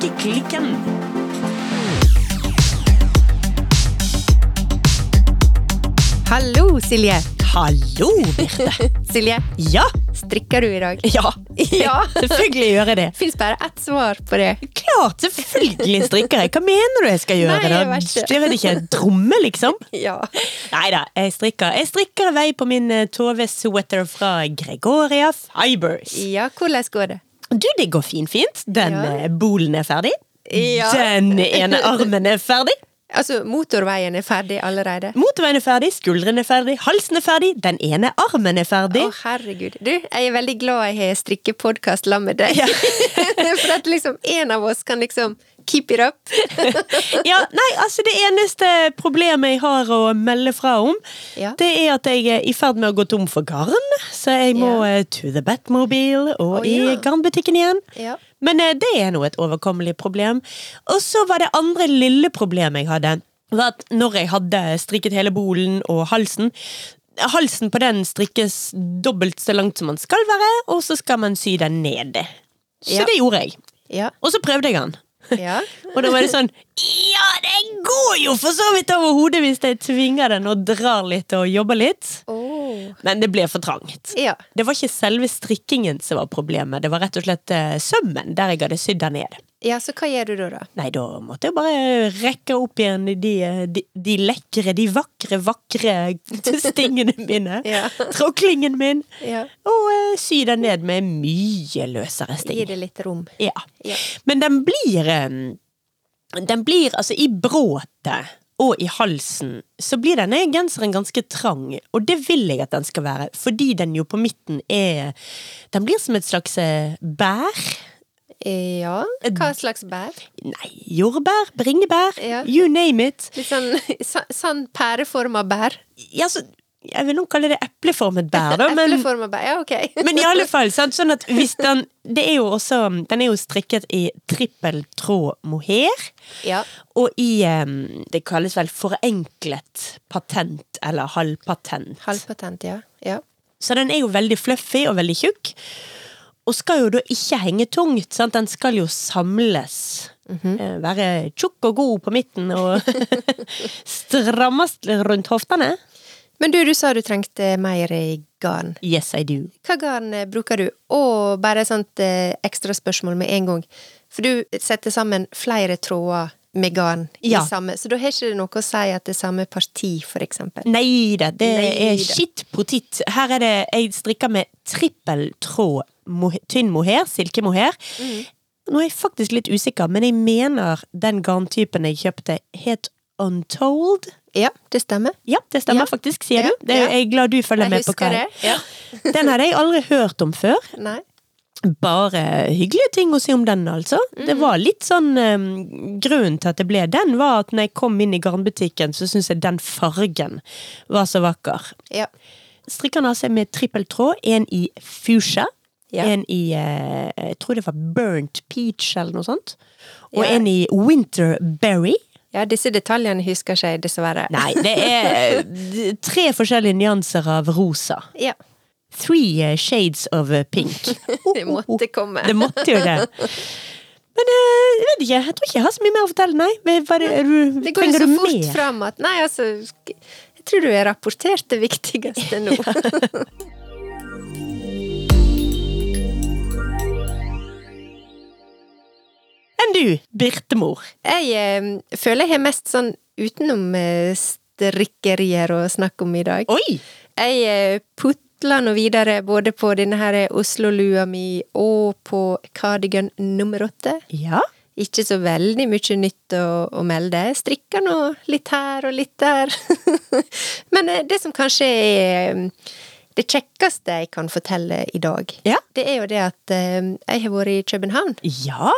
Strikkeklikken. Hallo, Silje. Hallo, Birte. Silje, Ja, strikker du i dag? ja. Ja. Selvfølgelig gjør jeg det. Fins bare ett svar på det. Klart, selvfølgelig strikker jeg. Hva mener du jeg skal gjøre? Nei, jeg vet ikke. Jeg vet ikke, Tromme, liksom? Ja. Nei da, jeg strikker. Jeg strikker i vei på min eh, Tove-sweater fra Gregoria Fibers. Ja, hvordan går det? Du, det går finfint. Den Ja. eh, bolen er ferdig. Ja. Den ene armen er ferdig. Altså, motorveien er ferdig allerede? Motorveien er ferdig, skuldrene er ferdig, halsen er ferdig, den ene armen er ferdig. Å, herregud. Du, jeg er veldig glad jeg har strikkepodkast sammen med deg. For at liksom en av oss kan liksom keep it up. Ja, nei, altså Det eneste problemet jeg har å melde fra om, Ja. det er at jeg er i ferd med å gå tom for garn. Så jeg må Ja. eh, to the Batmobile og i ja. garnbutikken igjen. Ja. Men eh, det er nå et overkommelig problem. Og så var det andre lille problemet jeg hadde. Var at når jeg hadde strikket hele bolen og halsen Halsen på den strikkes dobbelt så langt som man skal være, og så skal man sy den ned. Så Ja. det gjorde jeg. Ja. Og så prøvde jeg den. Ja. Og da var det sånn Ja, det går jo for så vidt over hodet hvis jeg tvinger den og drar litt og jobber litt. Oh. Men det ble for trangt. Ja. Det var ikke selve strikkingen som var problemet, det var rett og slett eh, sømmen der jeg hadde sydd den ned. Ja, så hva gjør du da, da? Nei, da måtte jeg bare rekke opp igjen de, de, de lekre, de vakre, vakre stingene mine. Ja. Tråklingen min. Ja. Og uh, sy den ned med mye løsere sting. Gi det litt rom. Ja. Ja. Men den blir eh, Den blir altså i bråtet og i halsen, så blir denne genseren ganske trang. Og det vil jeg at den skal være, fordi den jo på midten er Den blir som et slags eh, bær. Eh, Ja. Hva slags bær? Nei, jordbær, bringebær, Ja. you name it. Litt sånn, sånn pæreforma bær? Ja, så, jeg vil nå kalle det epleformet bær, da, men bær, ja ok. Men i alle fall, sant? sånn at hvis den Det er jo også Den er jo strikket i trippeltråd mohair. Ja. Og i Det kalles vel forenklet patent, eller halvpatent. Halvpatent, ja. ja. Så den er jo veldig fluffy og veldig tjukk. Og skal jo da ikke henge tungt, sant? Den skal jo samles. Eh, Være tjukk og god på midten og strammest rundt hoftene. Men du, du sa du trengte mer garn. Yes, I do. Hva garn eh, bruker du? Og bare et sånt eh, ekstraspørsmål med en gang. For du setter sammen flere tråder med garn Ja. i samme, så da har ikke det noe å si at det er samme parti, for eksempel. Nei da, det er Neida. skitt potet. Her er det Jeg strikker med trippel mohe- tynn mohair, silkemohair. Nå er jeg faktisk litt usikker, men jeg mener den garntypen jeg kjøpte, het Untold. Ja, det stemmer. Ja, det stemmer Ja. faktisk, sier Ja, du. Det er, jeg er glad du følger Jeg med på hva det. Ja. Den hadde jeg aldri hørt om før. Nei. Bare hyggelige ting å si om den, altså. Det Mhm. var litt sånn um, Grunnen til at det ble den, var at når jeg kom inn i garnbutikken, så syntes jeg den fargen var så vakker. Ja. Strikkene har seg med trippeltråd, én En i fuchsia. Ja. En i eh, Jeg tror det var burnt peach eller noe sånt. Og Ja. en i winterberry. ja, disse detaljene husker ikke jeg, dessverre. Nei, det er tre forskjellige nyanser av rosa. Ja. Three eh, shades of eh, pink. Det måtte komme. Det måtte jo det. Men jeg vet ikke, jeg tror ikke jeg har så mye mer å fortelle, nei. trenger du det, du, Det går jo så fort fram at Nei, altså Jeg tror du har rapportert det viktigste nå. Enn du, Birtemor? Jeg eh, føler jeg har mest sånn utenom strikkerier å snakke om i dag. Oi! Jeg eh, putler nå videre både på denne her Oslo-lua mi og på cardigan nummer åtte. Ja. Ikke så veldig mye nytt å, å melde. Jeg strikker nå litt her og litt der. Men eh, det som kanskje er eh, det kjekkeste jeg kan fortelle i dag, Ja. det er jo det at eh, jeg har vært i København. Ja!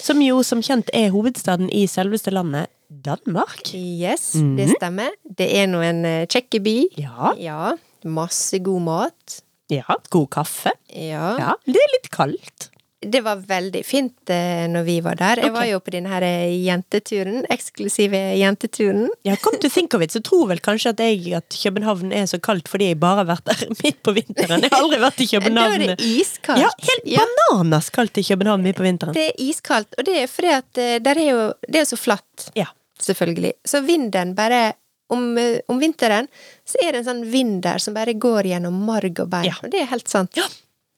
Som jo som kjent er hovedstaden i selveste landet Danmark. Yes, det stemmer. Det er nå en eh, kjekk by. Ja. Ja. Masse god mat. Ja, god kaffe. Ja. Ja, det er litt kaldt. Det var veldig fint eh, når vi var der. Jeg var jo på den her eh, jenteturen, eksklusive jenteturen. Ja, kom to think of it, så tror vel kanskje at jeg at København er så kaldt fordi jeg bare har vært der midt på vinteren. Jeg har aldri vært i København. Da er det iskaldt. Ja, helt Ja. bananas kaldt i København midt på vinteren. Det er iskaldt, og det er fordi at eh, der er jo, det er så flatt, Ja. selvfølgelig. Så vinden bare om, om vinteren så er det en sånn vind der som bare går gjennom marg og bein. Ja. Og det er helt sant. Ja.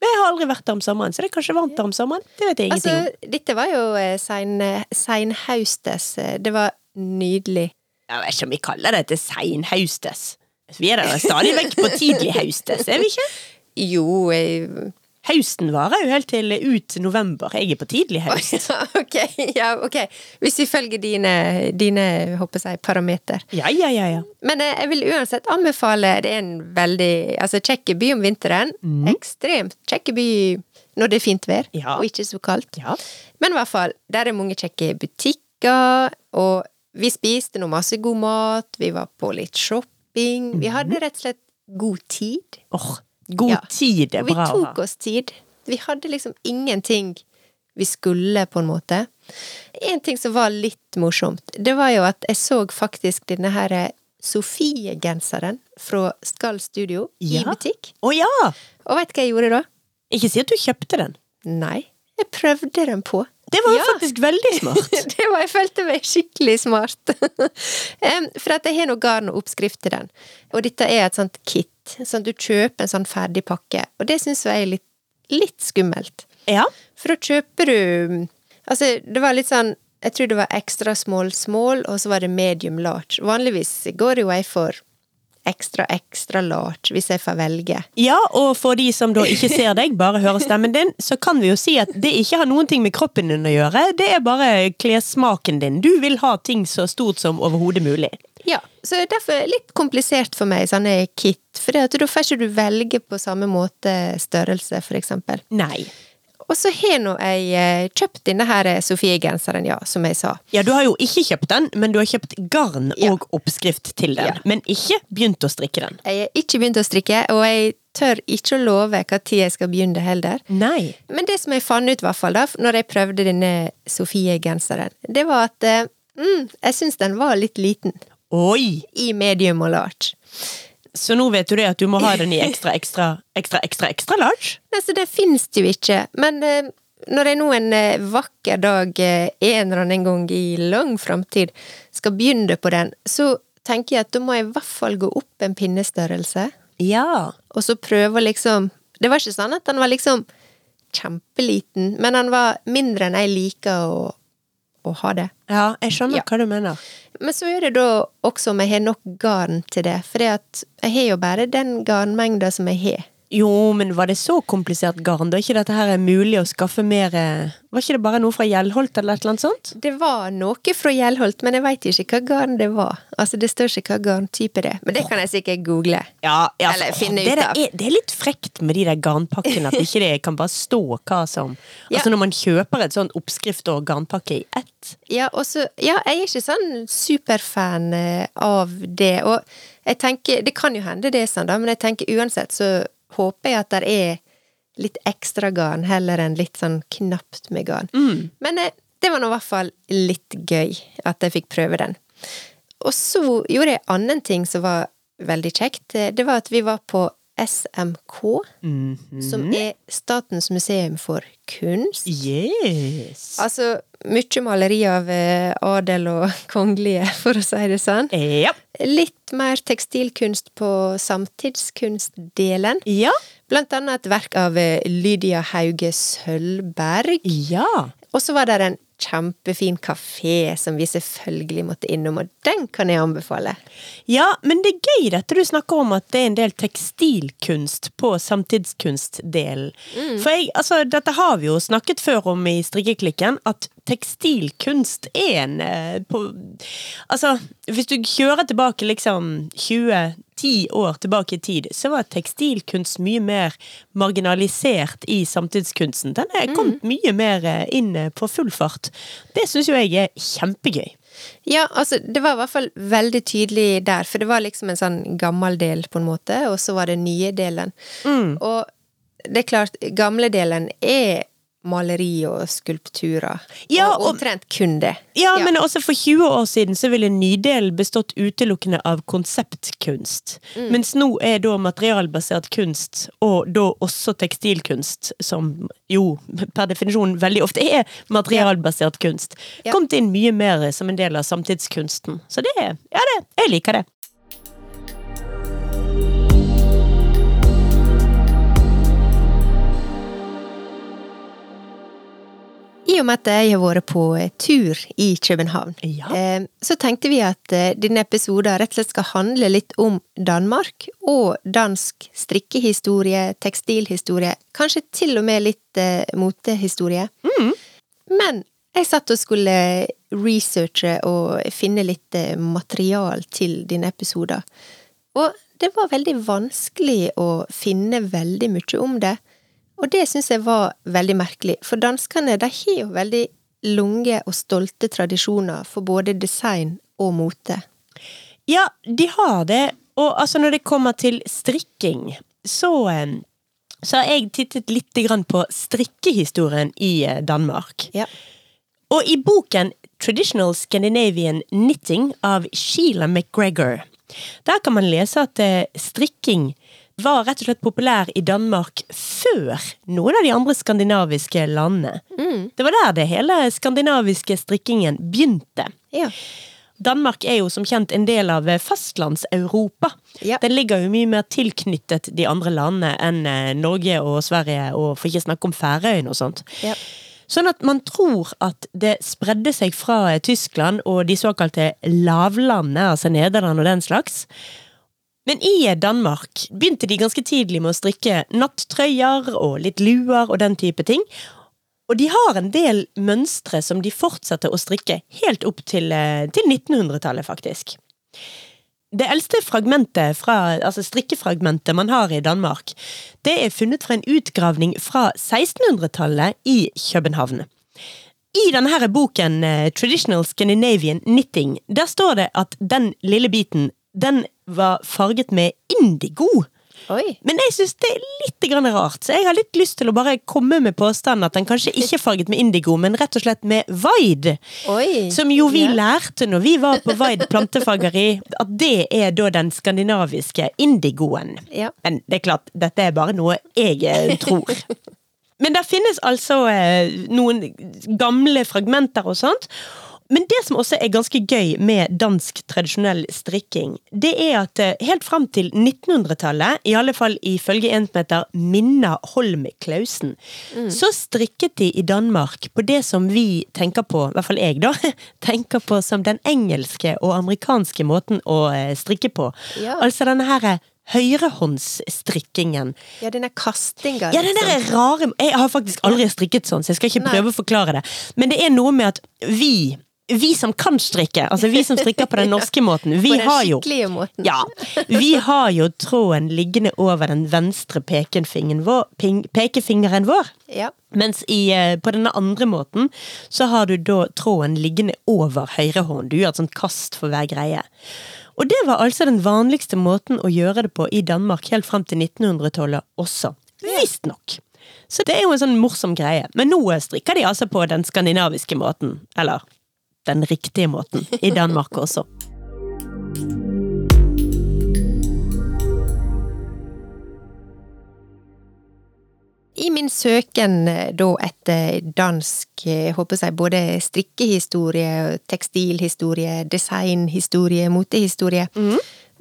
Jeg har aldri vært der om sommeren, så det er kanskje varmt der om sommeren. Det vet jeg ingenting om. Altså, dette var jo eh, sein, eh, seinhaustes. eh, Det var nydelig. Jeg vet ikke om vi kaller det til seinhaustes. Vi er der stadig vekk på tidlig haustes, er vi ikke? Jo, eh, Hausten varer jo helt til ut november. Jeg er på tidlig haust. ok, ja, ok. Hvis vi følger dine, dine håper jeg, parameter. Ja, ja, ja, ja. Men eh, jeg vil uansett anbefale Det er en veldig altså kjekk by om vinteren. Ekstremt kjekk by når det er fint vær, Ja. og ikke så kaldt. Ja. Men i hvert fall, der er mange kjekke butikker, og vi spiste noe masse god mat, vi var på litt shopping. Vi hadde rett og slett god tid. Åh, god Ja. tid er Og vi bra å ha. tok oss tid. Vi hadde liksom ingenting vi skulle, på en måte. En ting som var litt morsomt, det var jo at jeg så faktisk denne her eh, Sofie-genseren fra Skall Studio i butikk. Å ja! Og veit hva jeg gjorde da? Ikke si at du kjøpte den. Nei, jeg prøvde den på. Det var jo Ja. faktisk veldig smart. det var, jeg følte meg skikkelig smart. um, For at jeg har noe garn og oppskrift til den. Og dette er et sånt kit. Sånn at du kjøper en sånn ferdig pakke. Og det syns jeg er litt, litt skummelt. Ja. For da kjøper du Altså, det var litt sånn Jeg tror det var ekstra small small, og så var det medium large. Vanligvis går jo jeg for ekstra ekstra large, hvis jeg får velge. Ja, og for de som da ikke ser deg, bare hører stemmen din, så kan vi jo si at det ikke har noen ting med kroppen din å gjøre, det er bare klessmaken din. Du vil ha ting så stort som overhodet mulig. Ja, så det er derfor litt komplisert for meg, sånne kit. For da får ikke du velge på samme måte størrelse, for eksempel. Nei. Og så har nå jeg eh, kjøpt denne her Sofie-genseren, ja, som jeg sa. Ja, du har jo ikke kjøpt den, men du har kjøpt garn Ja. og oppskrift til den. Ja. Men ikke begynt å strikke den. Jeg har ikke begynt å strikke, og jeg tør ikke å love tid jeg skal begynne heller. Nei. Men det som jeg fant ut, i hvert fall da, når jeg prøvde denne Sofie-genseren, det var at eh, mm, jeg syns den var litt liten. Oi! I medium og large. Så nå vet du det at du må ha den i ekstra, ekstra, ekstra, ekstra, ekstra large? så det det jo ikke. Men eh, når jeg nå en eh, vakker dag, eh, en eller annen gang i lang framtid, skal begynne på den, så tenker jeg at da må jeg i hvert fall gå opp en pinnestørrelse, Ja. og så prøve å liksom Det var ikke sånn at den var liksom kjempeliten, men den var mindre enn jeg liker å, å ha det. Ja, jeg skjønner Ja. hva du mener. Men så er det da også om jeg har nok garn til det, for jeg har jo bare den garnmengda som jeg har. Jo, men var det så komplisert garn? Da er ikke dette her mulig å skaffe mer eh, Var ikke det bare noe fra Gjellholt eller et eller annet sånt? Det var noe fra Gjellholt, men jeg veit ikke hva garn det var. Altså, det står ikke hva garntype det er, men det kan jeg sikkert google. Ja, ja Eller finne det, ut av. Det er, det er litt frekt med de der garnpakkene, at ikke det kan bare stå hva som Ja. Altså når man kjøper et sånn oppskrift og garnpakke i ett. Ja, og så Ja, jeg er ikke sånn superfan eh, av det, og jeg tenker Det kan jo hende det er sånn, da, men jeg tenker uansett så håper jeg at det er litt ekstra garn heller enn litt sånn knapt med garn. Men eh, det var nå i hvert fall litt gøy at jeg fikk prøve den. Og så gjorde jeg annen ting som var veldig kjekt. Det var at vi var på SMK, som er Statens museum for kunst. Yes! Altså mye maleri av eh, adel og kongelige, for å si det sånn. Ja. Litt mer tekstilkunst på samtidskunstdelen. Ja. Blant annet et verk av eh, Lydia Hauge Sølvberg. Ja. Og så var det en kjempefin kafé som vi selvfølgelig måtte innom, og den kan jeg anbefale. Ja, men det er gøy dette du snakker om at det er en del tekstilkunst på samtidskunstdelen. For jeg, altså, dette har vi jo snakket før om i Strikkeklikken, at tekstilkunst er en eh, på, Altså, hvis du kjører tilbake liksom 20-10 år tilbake i tid, så var tekstilkunst mye mer marginalisert i samtidskunsten. Den er kommet mye mer eh, inn eh, på full fart. Det syns jo jeg er kjempegøy. Ja, altså, det var i hvert fall veldig tydelig der, for det var liksom en sånn gammel del, på en måte, og så var det nye delen. Og det er klart, gamle delen er maleri og skulpturer. Ja, og og- omtrent kun det. Ja, men også for 20 år siden så ville nydelen bestått utelukkende av konseptkunst. Mens nå er da materialbasert kunst, og da også tekstilkunst, som jo per definisjon veldig ofte er materialbasert kunst, Ja. kommet inn mye mer som en del av samtidskunsten. Så det, er ja det, jeg liker det. I og med at jeg har vært på eh, tur i København, Ja. eh, så tenkte vi at eh, denne episoden rett og slett skal handle litt om Danmark og dansk strikkehistorie, tekstilhistorie, kanskje til og med litt motehistorie. motehistorie. Men jeg satt og skulle researche og finne litt eh, material til denne episoden. Og det var veldig vanskelig å finne veldig mye om det. Og det syns jeg var veldig merkelig, for danskene de har jo veldig lange og stolte tradisjoner for både design og mote. Ja, de har det. Og altså, når det kommer til strikking, så, eh, så har jeg tittet litt på strikkehistorien i eh, Danmark. Ja. Og i boken Traditional Scandinavian Knitting av Sheila McGregor, der kan man lese at eh, strikking var rett og slett populær i Danmark før noen av de andre skandinaviske landene. Det var der det hele skandinaviske strikkingen begynte. Ja. Danmark er jo som kjent en del av fastlandseuropa. fastlands-Europa. Ja. Den ligger jo mye mer tilknyttet de andre landene enn eh, Norge og Sverige, og for ikke snakke om Færøyene og sånt. Ja. Sånn at man tror at det spredde seg fra eh, Tyskland og de såkalte lavlandene, altså Nederland og den slags. Men i Danmark begynte de ganske tidlig med å strikke nattrøyer og litt luer og den type ting. Og de har en del mønstre som de fortsetter å strikke helt opp til, eh, til 1900-tallet, faktisk. Det eldste fragmentet fra, altså strikkefragmentet man har i Danmark, det er funnet fra en utgravning fra 1600-tallet i København. I denne boken eh, Traditional Scandinavian Knitting, der står det at den lille biten, den var farget med indigo. Oi. Men jeg syns det er litt grann rart, så jeg har litt lyst til å bare komme med påstanden at den kanskje ikke er farget med indigo, men rett og slett med Vaid. Oi. Som jo vi Ja. lærte når vi var på Vaid plantefageri, at det er da den skandinaviske indigoen. Ja. Men det er klart, dette er bare noe jeg eh, tror. Men det finnes altså eh, noen gamle fragmenter og sånt. Men det som også er ganske gøy med dansk tradisjonell strikking, det er at eh, helt fram til 1900-tallet, i alle fall ifølge en som heter Minna Holm Klausen, så strikket de i Danmark på det som vi tenker på, i hvert fall jeg da, tenker på som den engelske og amerikanske måten å eh, strikke på. Ja. Altså denne her høyrehåndsstrikkingen. Ja, denne kastinga, Ja, den der rare Jeg har faktisk aldri strikket sånn, så jeg skal ikke Nei. prøve å forklare det. Men det er noe med at vi vi som kan strikke, altså vi som strikker på den norske måten, vi har jo. Ja, vi har jo tråden liggende over den venstre pekefingeren vår, pekefingeren vår. Ja. Mens i, eh, på denne andre måten så har du da tråden liggende over høyrehånd. Du gjør et sånt kast for hver greie. Og det var altså den vanligste måten å gjøre det på i Danmark helt fram til 1900-tallet også. Visstnok. Så det er jo en sånn morsom greie. Men nå strikker de altså på den skandinaviske måten. Eller den riktige måten. I Danmark også. I min søken eh, da etter dansk, eh, håper jeg, både strikkehistorie, tekstilhistorie, designhistorie, motehistorie,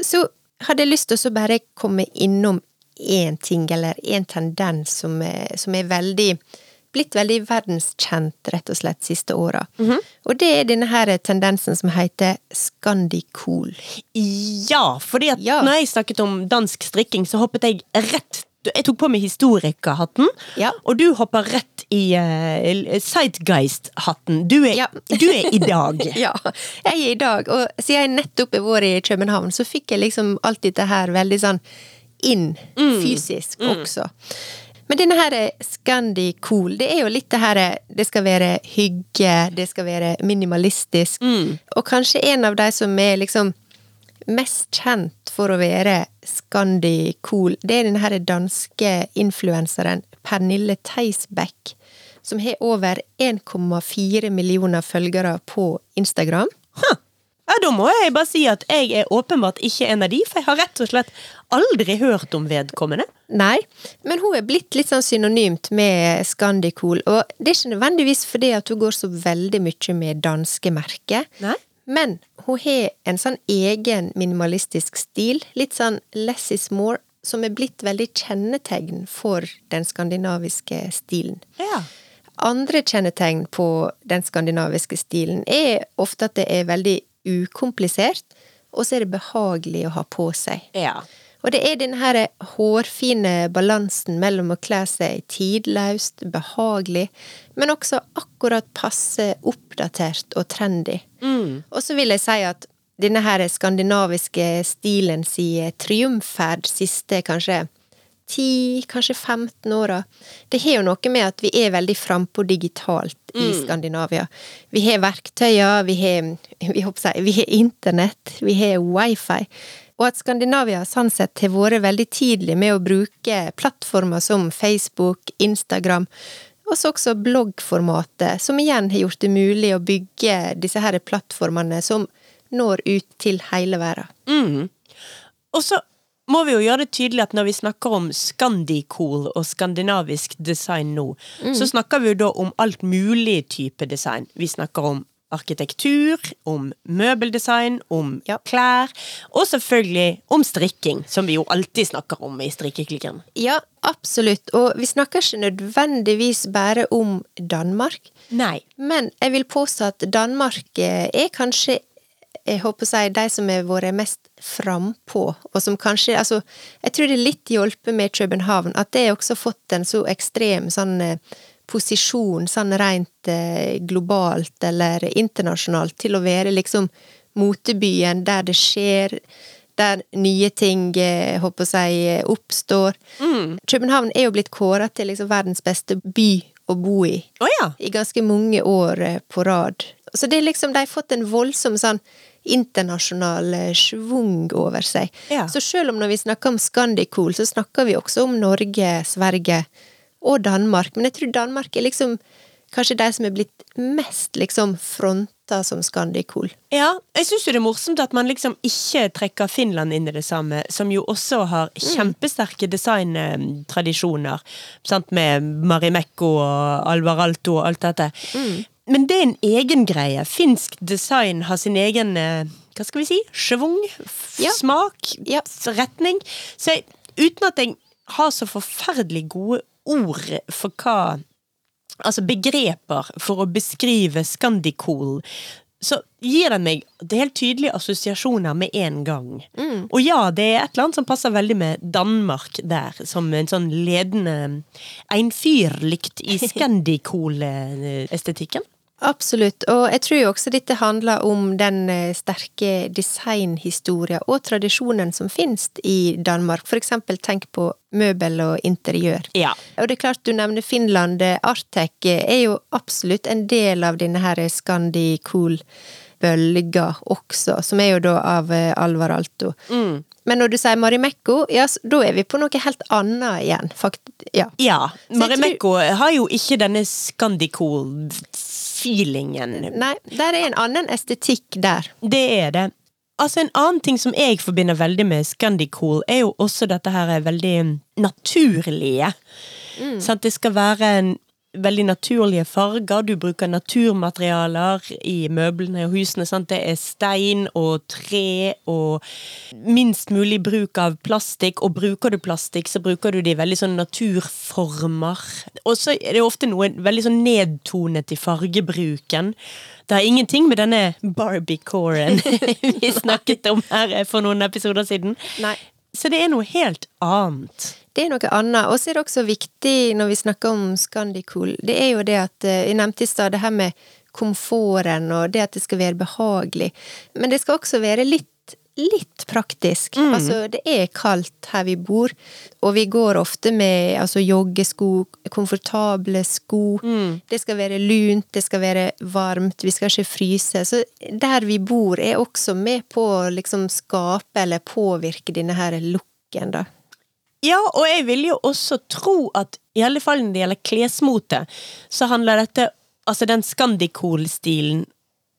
så hadde jeg lyst til å bare komme innom én ting, eller én tendens som er, som er veldig blitt veldig verdenskjent, rett og slett, siste åra. Og det er denne her tendensen som heter scandicool. Ja, fordi at Ja. når jeg snakket om dansk strikking, så hoppet jeg rett Jeg tok på meg historikerhatten, Ja. og du hopper rett i uh, Sightgeist-hatten. Du, Ja. du er i dag. Ja, jeg er i dag, og siden jeg nettopp har vært i København, så fikk jeg liksom alt dette her veldig sånn inn fysisk også. Men denne her Scandi Cool, det er jo litt det her Det skal være hygge, det skal være minimalistisk. Og kanskje en av de som er liksom mest kjent for å være Scandi Cool, det er den her danske influenseren Pernille Theisbeck. som har over 1,4 millioner følgere på Instagram. Huh. Ja, Da må jeg bare si at jeg er åpenbart ikke en av de, for jeg har rett og slett aldri hørt om vedkommende. Nei, men hun er blitt litt sånn synonymt med Scandicool, og det er ikke nødvendigvis fordi at hun går så veldig mye med danske merker. Nei. Men hun har en sånn egen minimalistisk stil, litt sånn less is more, som er blitt veldig kjennetegn for den skandinaviske stilen. Ja. Andre kjennetegn på den skandinaviske stilen er ofte at det er veldig ukomplisert, og så er det behagelig å ha på seg. Ja. Og det er denne her hårfine balansen mellom å kle seg tidløst, behagelig, men også akkurat passe oppdatert og trendy. Og så vil jeg si at denne her skandinaviske stilen si triumferd siste kanskje 10, kanskje 15 åra, det har jo noe med at vi er veldig frampå digitalt i Skandinavia. Vi har verktøyer, vi har, vi, håper vi har internett, vi har wifi. Og at Skandinavia sånn sett har vært veldig tidlig med å bruke plattformer som Facebook, Instagram, og så også bloggformatet, som igjen har gjort det mulig å bygge disse her plattformene som når ut til hele verden. Mm. Og så må vi jo gjøre det tydelig at når vi snakker om Scandicool og skandinavisk design nå, så snakker vi jo da om alt mulig type design. Vi snakker om arkitektur, om møbeldesign, om Ja. klær, og selvfølgelig om strikking, som vi jo alltid snakker om i Strikkeklikken. Ja, absolutt, og vi snakker ikke nødvendigvis bare om Danmark, Nei. men jeg vil påstå at Danmark eh, er kanskje jeg håper å si, de som har vært mest frampå, og som kanskje Altså, jeg tror det er litt hjulpet med København, at det har også fått en så ekstrem sånn eh, posisjon, sånn rent eh, globalt eller internasjonalt, til å være liksom motebyen der det skjer, der nye ting, jeg håper å si, eh, oppstår. København er jo blitt kåra til liksom verdens beste by å bo i oh, ja. i ganske mange år eh, på rad. Så det er liksom, de har fått en voldsom sånn internasjonal eh, schwung over seg. Ja. Så selv om når vi snakker om Scandicool, så snakker vi også om Norge, Sverige og Danmark. Men jeg tror Danmark er liksom kanskje de som er blitt mest liksom fronta som Scandicool. Ja, jeg syns jo det er morsomt at man liksom ikke trekker Finland inn i det samme, som jo også har kjempesterke designtradisjoner, sant, med Marimekko og Alvar Alto og alt dette. Men det er en egen greie. Finsk design har sin egen eh, hva skal vi si? Schwung? Ja. Smak? Ja. Retning? Så jeg, uten at jeg har så forferdelig gode ord for hva altså begreper for å beskrive Scandicool, så gir den meg det helt tydelige assosiasjoner med en gang. Og ja, det er et eller annet som passer veldig med Danmark der, som en sånn ledende einfyrlykt i Scandicool-estetikken. Absolutt, og jeg tror jo også dette handler om den eh, sterke designhistoria og tradisjonen som finnes i Danmark. For eksempel tenk på møbel og interiør. Ja. Og det er klart du nevner Finland. Artec er jo absolutt en del av denne her Scandicool-bølga også, som er jo da av eh, Alvar Alto. Men når du sier Marimekko, ja, da er vi på noe helt annet igjen. Fakt ja. Ja. Marimekko Marimekko har jo ikke denne Scandicool-feelingen. Nei, der er en annen estetikk der. Det er det. Altså En annen ting som jeg forbinder veldig med Scandicool, er jo også dette her er veldig naturlige. Sant? det skal være en veldig naturlige farger. Du bruker naturmaterialer i møblene og husene. Sant? Det er stein og tre og minst mulig bruk av plastikk. Og bruker du plastikk, så bruker du det i veldig sånn naturformer. Og så er det ofte noe veldig sånn nedtonet i fargebruken. Det har ingenting med denne Barbie-coren vi snakket om her for noen episoder siden. Nei. Så det er noe helt annet. Det er noe annet. Og så er det også viktig når vi snakker om Scandicool, det er jo det at eh, Jeg nevnte i stad det her med komforten og det at det skal være behagelig. Men det skal også være litt Litt praktisk. Altså, det er kaldt her vi bor, og vi går ofte med altså, joggesko, komfortable sko. Det skal være lunt, det skal være varmt, vi skal ikke fryse. Så der vi bor, er også med på å liksom skape eller påvirke denne her looken, da. Ja, og jeg vil jo også tro at i alle fall når det gjelder klesmote, så handler dette Altså den Scandicol-stilen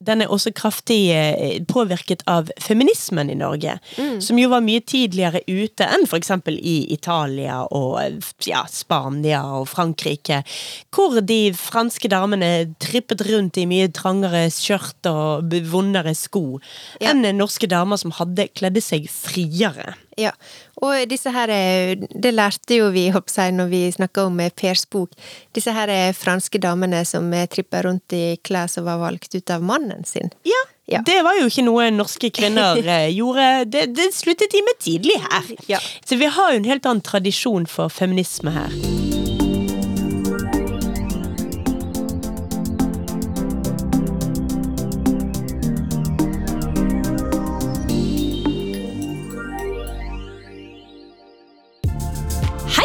den er også kraftig eh, påvirket av feminismen i Norge. Mm. Som jo var mye tidligere ute enn f.eks. i Italia og ja, Spania og Frankrike. Hvor de franske damene trippet rundt i mye trangere skjørt og vondere sko ja. enn norske damer som hadde kledde seg friere. Ja, og disse her eh, Det lærte jo vi håper jeg, når vi snakka om eh, Pers bok. Disse her er franske damene som tripper rundt i klær som var valgt ut av mannen sin. Ja, ja. Det var jo ikke noe norske kvinner gjorde. Det, det sluttet de med tidlig her. Ja. Så vi har jo en helt annen tradisjon for feminisme her.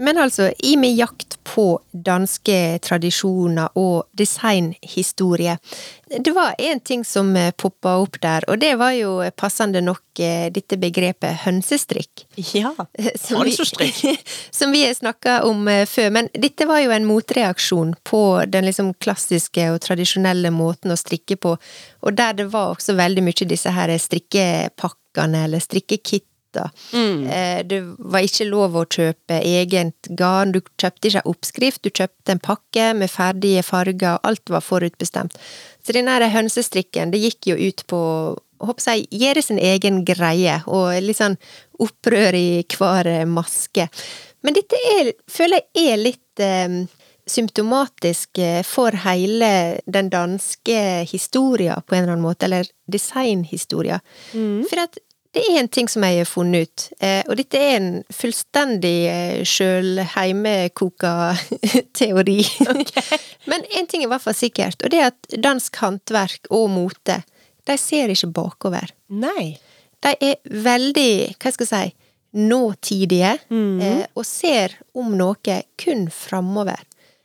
Men altså, i min jakt på danske tradisjoner og designhistorie, det var én ting som eh, poppa opp der, og det var jo passende nok eh, dette begrepet hønsestrikk. Ja, hønsestrikk! Som vi har snakka om eh, før, men dette var jo en motreaksjon på den liksom klassiske og tradisjonelle måten å strikke på, og der det var også veldig mye disse her strikkepakkene eller strikkekit Mm. Eh, det var ikke lov å kjøpe eget garn, du kjøpte ikke oppskrift, du kjøpte en pakke med ferdige farger, og alt var forutbestemt. Så den der hønsestrikken, det gikk jo ut på håper jeg, gjøre sin egen greie, og litt sånn opprør i hver maske. Men dette er, føler jeg er litt eh, symptomatisk eh, for hele den danske historia, på en eller annen måte, eller designhistoria. Mm. For at det er en ting som jeg har funnet ut, eh, og dette er en fullstendig eh, sjølheimekoka teori. Okay. Men en ting er i hvert fall sikkert, og det er at dansk håndverk og mote, de ser ikke bakover. Nei. De er veldig, hva skal jeg si, nåtidige, mm. og ser om noe kun framover.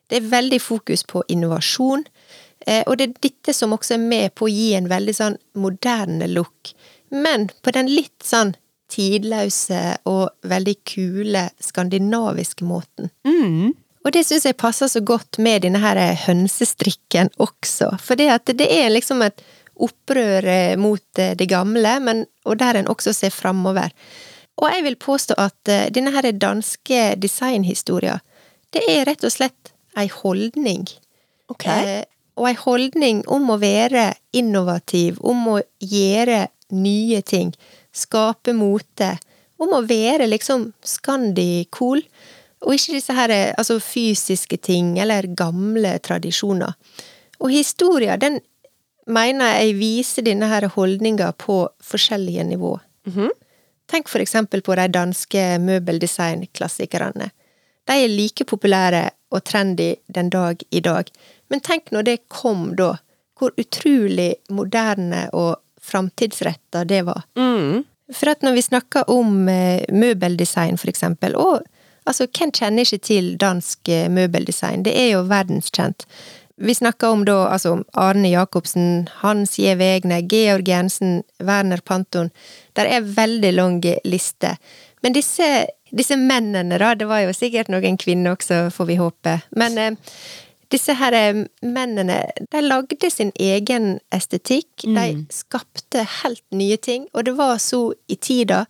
Det er veldig fokus på innovasjon, og det er dette som også er med på å gi en veldig sånn moderne look men på den litt sånn tidløse og veldig kule skandinaviske måten. Mm. Og det syns jeg passer så godt med denne her hønsestrikken også, for det er liksom et opprør eh, mot eh, det gamle, men, og der en også ser framover. Og jeg vil påstå at eh, denne her danske designhistoria, det er rett og slett ei holdning. Okay. Eh, og ei holdning om å være innovativ, om å gjøre nye ting, skape mote, om å være liksom Scandi-cool, og ikke disse her altså fysiske ting eller gamle tradisjoner. Og historia, den mener jeg viser denne her holdninga på forskjellige nivå. Mm -hmm. Tenk for eksempel på de danske møbeldesignklassikerne. De er like populære og trendy den dag i dag, men tenk når det kom da, hvor utrolig moderne og framtidsretta det var. Mm. For at når vi snakker om eh, møbeldesign, for eksempel, og altså, hvem kjenner ikke til dansk eh, møbeldesign? Det er jo verdenskjent. Vi snakker om da altså Arne Jacobsen, Hans J. Vegne, Georg Jensen, Werner Panton. Der er veldig lang liste. Men disse, disse mennene, da, det var jo sikkert noen kvinner også, får vi håpe, men eh, disse her eh, mennene, de lagde sin egen estetikk. Mm. De skapte helt nye ting, og det var så i tida.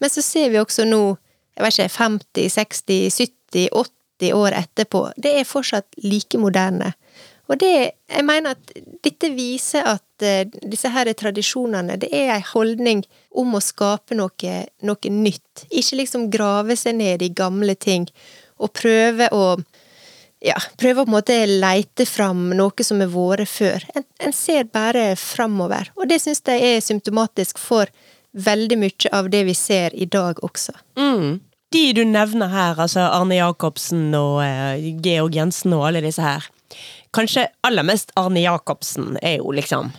Men så ser vi også nå, jeg vet ikke, 50, 60, 70, 80 år etterpå, det er fortsatt like moderne. Og det, jeg mener at dette viser at uh, disse her tradisjonene, det er ei holdning om å skape noe, noe nytt. Ikke liksom grave seg ned i gamle ting, og prøve å ja, prøve å på en måte leite fram noe som har vært før. En, en ser bare framover. Og det syns jeg er symptomatisk for veldig mye av det vi ser i dag også. Mm. De du nevner her, altså Arne Jacobsen og eh, Georg Jensen og alle disse her. Kanskje aller mest Arne Jacobsen er jo liksom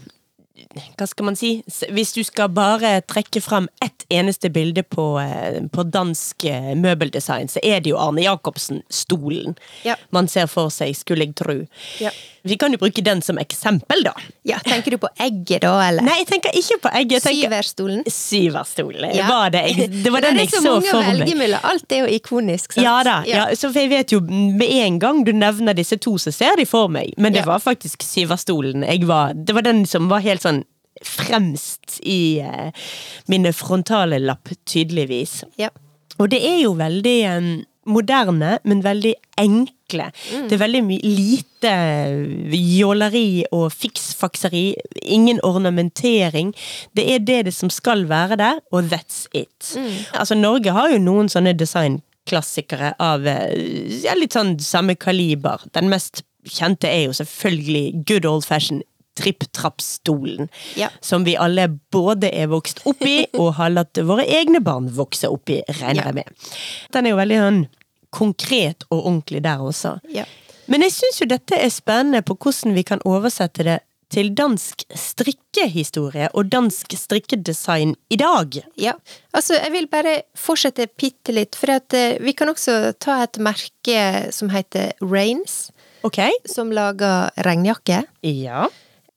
hva skal man si? Hvis du skal bare trekke fram ett eneste bilde på, eh, på dansk eh, møbeldesign, så er det jo Arne Jacobsen-stolen Ja. man ser for seg, skulle jeg tro. Ja. Vi kan jo bruke den som eksempel, da. Ja, tenker du på egget da, eller? Nei, jeg tenker ikke på egget. Tenker Syverstolen? Syverstolen. Ja. Var det, jeg, det var den jeg så Det er så mange å for meg. velge mellom. Alt er jo ikonisk, sant? Ja da, ja. så jeg vet jo med en gang du nevner disse to, så ser de for meg. Men det Ja. var faktisk Syverstolen. Var, det var den som var helt sånn fremst i uh, mine frontale lapp, tydeligvis. Ja. Og det er jo veldig um, moderne, men veldig enkle. Mm. Det er veldig mye lite jåleri og fiksfakseri. Ingen ornamentering. Det er det, det som skal være der, og that's it. Mm. Altså, Norge har jo noen sånne designklassikere av eh, ja, litt sånn samme kaliber. Den mest kjente er jo selvfølgelig good old fashion tripp-trapp-stolen. Ja. Som vi alle både er vokst opp i, og har latt våre egne barn vokse opp i, regner Ja. jeg med. Den er jo veldig sånn konkret og ordentlig der også. Ja. Men jeg syns jo dette er spennende på hvordan vi kan oversette det til dansk strikkehistorie og dansk strikkedesign i dag. Ja, altså jeg vil bare fortsette bitte litt, for at uh, vi kan også ta et merke som heter Rains, Okay. som lager regnjakke. Ja.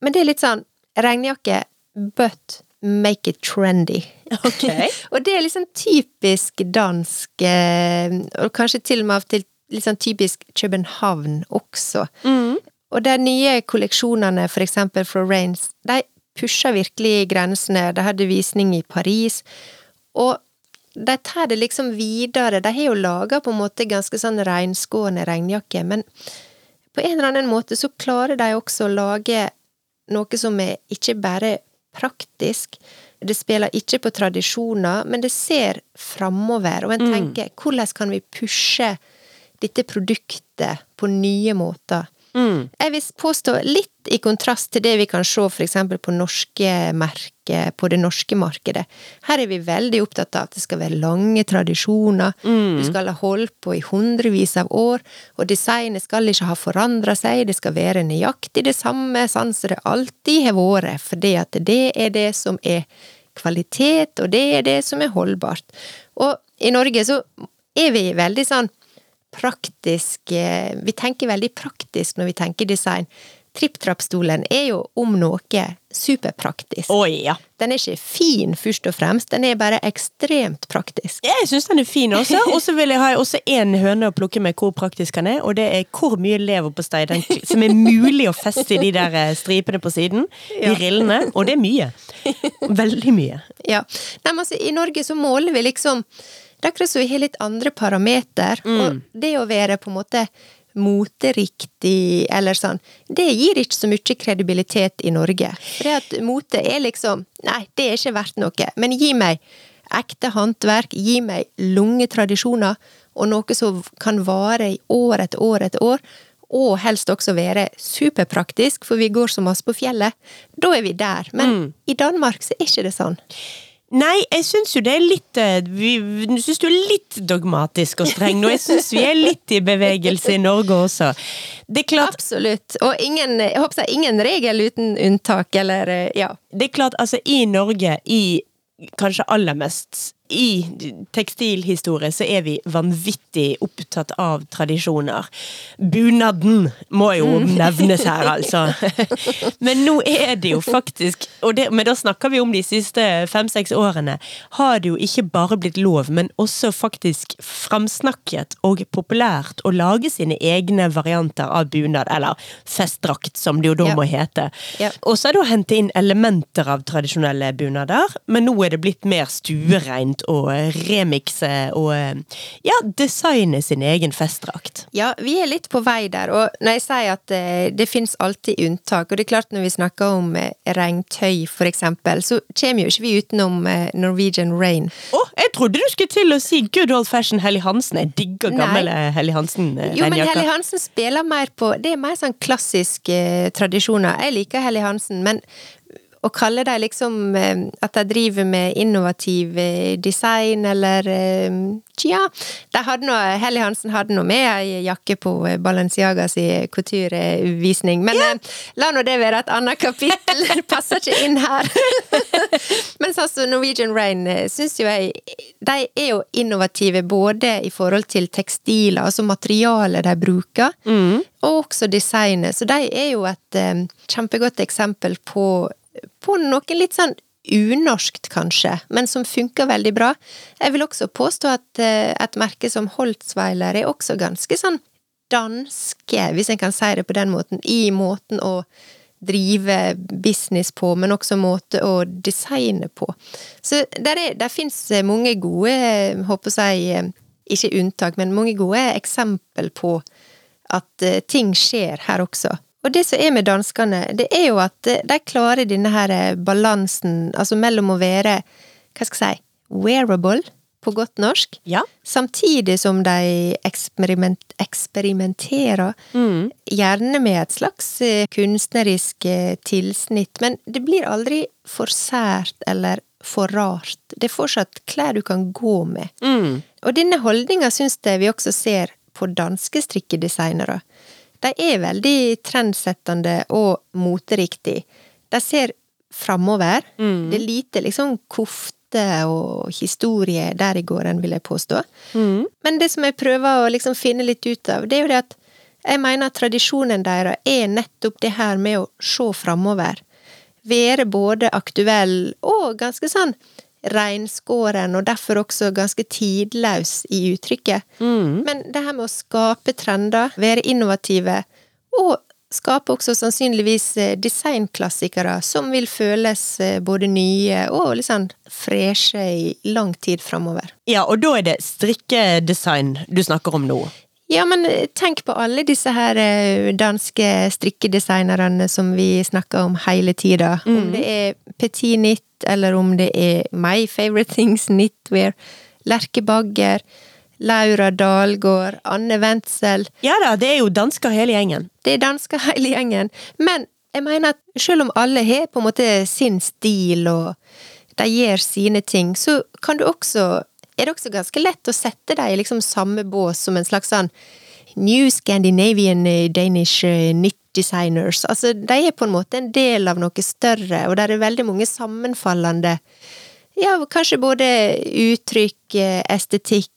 Men det er litt sånn regnjakke, but make it trendy. Ok. og det er liksom typisk dansk, eh, og kanskje til og med av og til sånn typisk København også. Og de nye kolleksjonene, for eksempel fra Rains, de pusher virkelig grensene. De hadde visning i Paris, og de tar det liksom videre. De har jo laga på en måte ganske sånn reinskårne regnjakker, men på en eller annen måte så klarer de også å lage noe som er ikke bare praktisk. Det spiller ikke på tradisjoner, men det ser framover, og en tenker hvordan kan vi pushe dette produktet på nye måter? Jeg vil påstå litt i kontrast til det vi kan se eksempel på norske merker, på det norske markedet. Her er vi veldig opptatt av at det skal være lange tradisjoner, du skal ha holdt på i hundrevis av år, og designet skal ikke ha forandra seg, det skal være nøyaktig det samme sånn som det alltid har vært, fordi at det er det som er kvalitet, og det er det som er holdbart. Og i Norge så er vi veldig sånn praktisk eh, Vi tenker veldig praktisk når vi tenker design. Tripp-trapp-stolen er jo om noe superpraktisk. Oi, ja. Den er ikke fin, først og fremst, den er bare ekstremt praktisk. Jeg syns den er fin også. Og så vil jeg ha også én høne å plukke med hvor praktisk den er, og det er hvor mye leverpostei som er mulig å feste i de der eh, stripene på siden. De Ja. rillene. Og det er mye. Veldig mye. Ja. Nei, men altså, I Norge så måler vi liksom Det er akkurat som vi har litt andre parameter, og det å være på en måte moteriktig eller sånn, det gir ikke så mye kredibilitet i Norge. For det at mote er liksom Nei, det er ikke verdt noe. Men gi meg ekte håndverk, gi meg lange tradisjoner, og noe som kan vare i år etter år etter år. Og helst også være superpraktisk, for vi går så masse på fjellet. Da er vi der. Men i Danmark så er ikke det sånn. Nei, jeg syns jo det er litt eh, vi, syns du er litt dogmatisk og streng nå. Jeg syns vi er litt i bevegelse i Norge også. Det er klart, Absolutt. Og ingen, jeg håper jeg, ingen regel uten unntak, eller eh, ja. det er klart altså i Norge, i kanskje aller mest i tekstilhistorie så er vi vanvittig opptatt av tradisjoner. Bunaden må jo nevnes her, altså. Men nå er det jo faktisk, og det, men da snakker vi om de siste fem-seks årene, har det jo ikke bare blitt lov, men også faktisk framsnakket og populært å lage sine egne varianter av bunad, eller festdrakt, som det jo da må hete. Og så er det å hente inn elementer av tradisjonelle bunader, men nå er det blitt mer stuerein rundt og remikse og ja, designe sin egen festdrakt. Ja, vi er litt på vei der, og når jeg sier at det, det finnes alltid unntak, og det er klart når vi snakker om eh, regntøy for eksempel, så kommer jo ikke vi utenom eh, Norwegian Rain. Å, jeg trodde du skulle til å si good old fashion Helly Hansen. Jeg digger gamle Helly Hansen-regnjakker. Jo, men Helly Hansen spiller mer på Det er mer sånn klassiske tradisjoner. Jeg liker Helly Hansen, men å kalle dem liksom eh, At de driver med innovativ eh, design, eller eh, Tja, de hadde noe, Helly Hansen hadde noe med ei jakke på Balenciaga si couturevisning, men ja. la nå det være et annet kapittel. Det passer ikke inn her. men sånn som Norwegian Rain syns jo jeg De er jo innovative både i forhold til tekstiler, altså materialet de bruker, mm. og også designet. Så de er jo et um, kjempegodt eksempel på på noe litt sånn unorskt, kanskje, men som funker veldig bra. Jeg vil også påstå at eh, et merke som Holtzweiler er også ganske sånn danske, hvis en kan si det på den måten, i måten å drive business på, men også måte å designe på. Så der, er, der fins mange gode, håper jeg, ikke unntak, men mange gode eksempel på at eh, ting skjer her også. Og det som er med danskene, det er jo at de klarer denne her balansen, altså mellom å være, hva skal jeg si, wearable, på godt norsk, ja. samtidig som de eksperiment, eksperimenterer, mm. gjerne med et slags eh, kunstnerisk eh, tilsnitt, men det blir aldri for sært eller for rart. Det er fortsatt klær du kan gå med. Mm. Og denne holdninga syns jeg vi også ser på danske strikkedesignere de er veldig trendsettende og moteriktig. De ser framover. Mm. Det er lite liksom kofte og historie der i gården, vil jeg påstå. Mm. Men det som jeg prøver å liksom finne litt ut av, det er jo det at jeg mener at tradisjonen deres er nettopp det her med å se framover. Være både aktuell og ganske sånn reinskåren, og derfor også ganske tidløs i uttrykket. Mm. Men det her med å skape trender, være innovative, og skape også sannsynligvis eh, designklassikere som vil føles eh, både nye og litt sånn freshe i lang tid framover. Ja, og da er det strikkedesign du snakker om nå? Ja, men eh, tenk på alle disse her danske strikkedesignerne som vi snakker om hele tida. Mm. Om det er Petit Knit, eller om det er My Favorite Things Knitwear, Lerke Bagger, Laura Dalgård, Anne Wendsel Ja da, det er jo dansker hele gjengen. Det er dansker hele gjengen. Men jeg mener at selv om alle har på en måte sin stil, og de gjør sine ting, så kan du også er det også ganske lett å sette dem i liksom samme bås som en slags sånn New Scandinavian eh, Danish eh, knit designers. Altså, de er på en måte en del av noe større, og der er veldig mange sammenfallende Ja, kanskje både uttrykk, estetikk,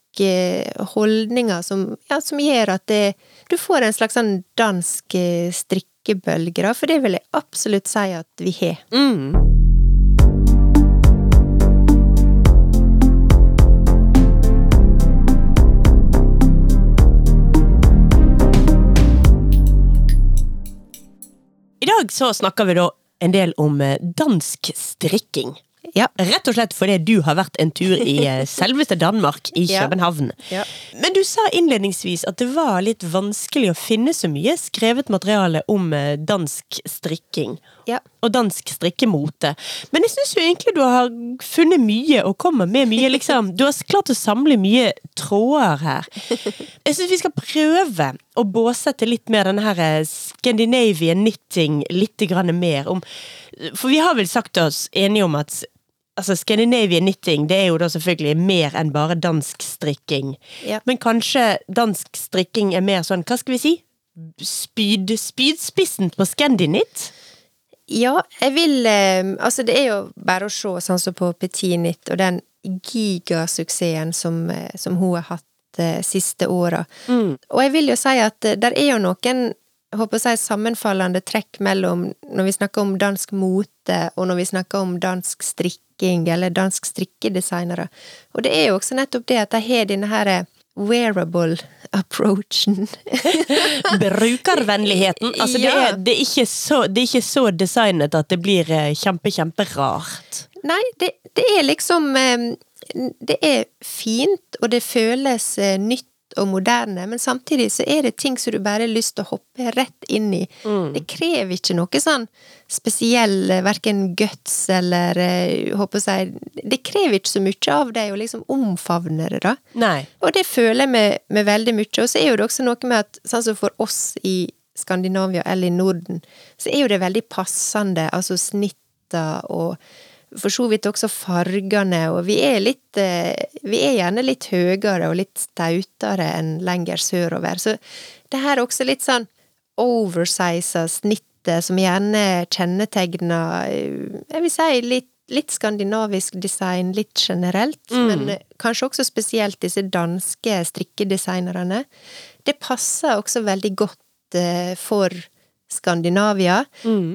holdninger som, ja, som gjør at det, du får en slags sånn dansk strikkebølge, da, for det vil jeg absolutt si at vi har. Mm. I dag så snakker vi da en del om eh, dansk strikking. Ja. Rett og slett fordi du har vært en tur i eh, selveste Danmark, i København. Ja. Men du sa innledningsvis at det var litt vanskelig å finne så mye skrevet materiale om eh, dansk strikking. Ja. Og dansk strikkemote. Men jeg syns jo egentlig du har funnet mye og kommer med mye, liksom. Du har klart å samle mye tråder her. Jeg syns vi skal prøve å båsette litt mer denne her eh, Scandinavian knitting litt grann mer om For vi har vel sagt oss enige om at altså Scandinavian knitting det er jo da selvfølgelig mer enn bare dansk strikking. Ja. Men kanskje dansk strikking er mer sånn, hva skal vi si, spyd, spydspissen på Scandinit? Ja, jeg vil eh, Altså, det er jo bare å se sånn som på Petinit og den gigasuksessen som, eh, som hun har hatt de siste åra. Mm. Og jeg vil jo si at eh, der er jo noen jeg håper å si, sammenfallende trekk mellom når vi snakker om dansk mote, og når vi snakker om dansk strikking, eller dansk strikkedesignere. Og det er jo også nettopp det at de har denne her wearable approachen. Brukervennligheten. Altså, det, er, det, er så, det, er, ikke så, designet at det blir eh, kjempe, kjemperart. Nei, det, det er liksom eh, det er fint, og det føles eh, nytt og moderne, men samtidig så er det ting som du bare har lyst til å hoppe rett inn i. Det krever ikke noe sånn spesiell, eh, verken guts eller eh, håper jeg, Det krever ikke så mye av deg å liksom omfavne det, da. Nei. Og det føler jeg med, med veldig mye. Og så er jo det også noe med at sånn som for oss i Skandinavia eller i Norden, så er jo det veldig passende, altså snitta og for så vidt også fargene, og vi er litt eh, Vi er gjerne litt høyere og litt stautere enn lenger sørover. Så det her er også litt sånn oversiza snittet som gjerne kjennetegner eh, Jeg vil si litt, litt skandinavisk design litt generelt, men eh, kanskje også spesielt disse danske strikkedesignerne. Det passer også veldig godt for Skandinavia.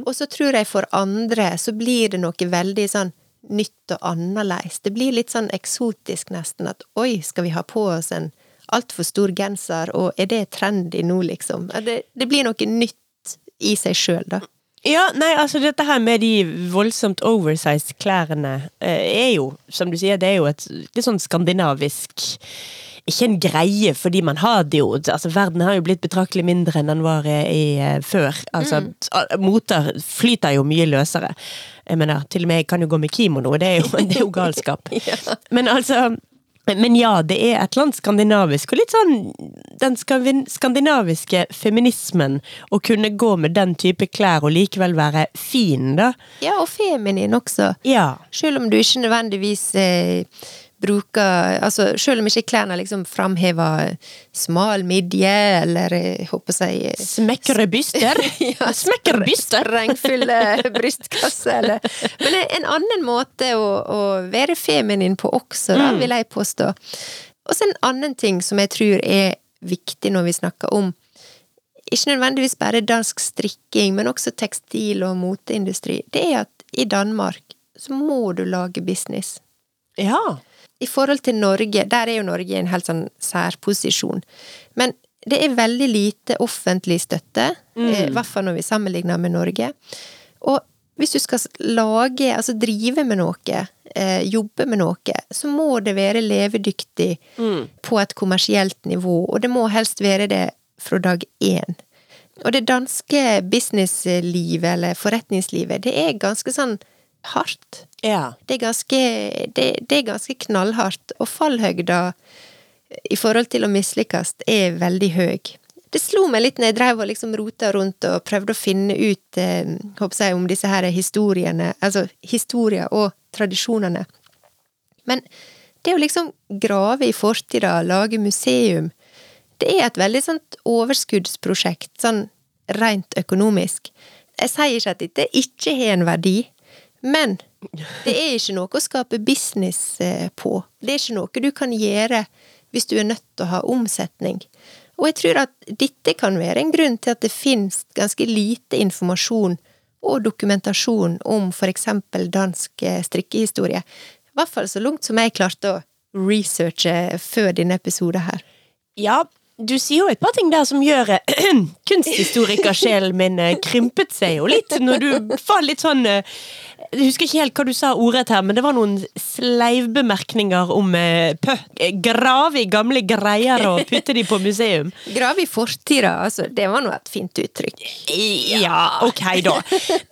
Og så tror jeg for andre så blir det noe veldig sånn nytt og annerledes. Det blir litt sånn eksotisk nesten, at oi, skal vi ha på oss en altfor stor genser, og er det trendy nå, liksom? Det, det blir noe nytt i seg sjøl, da. Ja, nei, altså dette her med de voldsomt oversized klærne eh, er jo, som du sier, det er jo et litt sånn skandinavisk ikke en greie, fordi man har diod. altså Verden har jo blitt betraktelig mindre enn den var i, eh, før. Altså, mm. Moter flyter jo mye løsere. Jeg mener, til og med jeg kan jo gå med kimono, det er jo, det er jo galskap. Men altså men ja, det er et eller annet skandinavisk, og litt sånn den skandinaviske feminismen. Å kunne gå med den type klær og likevel være fin, da. Ja, og feminin også. Ja. Selv om du ikke nødvendigvis eh, bruker Altså, selv om ikke klærne liksom framhever smal midje, eller jeg håper eh, Smekre byster. ja, Smekre byster. Sprengfulle brystkasse, eller Men en- en annen måte å, å være feminin på også, da, vil jeg påstå. Og så en annen ting som jeg tror er viktig når vi snakker om ikke nødvendigvis bare dansk strikking, men også tekstil- og moteindustri, det er at i Danmark så må du lage business. Ja. I forhold til Norge, der er jo Norge i en helt sånn særposisjon. Men det er veldig lite offentlig støtte, mm. i hvert fall når vi sammenligner med Norge. Og hvis du skal lage, altså drive med noe, eh, jobbe med noe, så må det være levedyktig på et kommersielt nivå, og det må helst være det fra dag én. Og det danske businesslivet, eller forretningslivet, det er ganske sånn hardt. Ja. Det er ganske, det, det er ganske knallhardt, og fallhøgda i forhold til å mislykkes er veldig høy. Det slo meg litt når jeg drev og liksom rota rundt og prøvde å finne ut eh, jeg, om disse her historiene, altså historier og tradisjonene. Men det å liksom grave i fortida, lage museum, det er et veldig sånt overskuddsprosjekt, sånn rent økonomisk. Jeg sier ikke at dette ikke har en verdi, men det er ikke noe å skape business eh, på. Det er ikke noe du kan gjøre hvis du er nødt til å ha omsetning. Og jeg tror at dette kan være en grunn til at det finnes ganske lite informasjon og dokumentasjon om for eksempel dansk eh, strikkehistorie. I hvert fall så langt som jeg klarte å researche før denne episoden her. Ja, du sier jo et par ting der som gjør kunsthistorikersjelen min eh, krympet seg jo litt, når du var litt sånn Jeg husker ikke helt hva du sa ordrett her, men det var noen sleivbemerkninger om eh, pø, eh, grave i gamle greier og putte de på museum. Grave i fortida, altså, det var nå et fint uttrykk. Ja, ok da.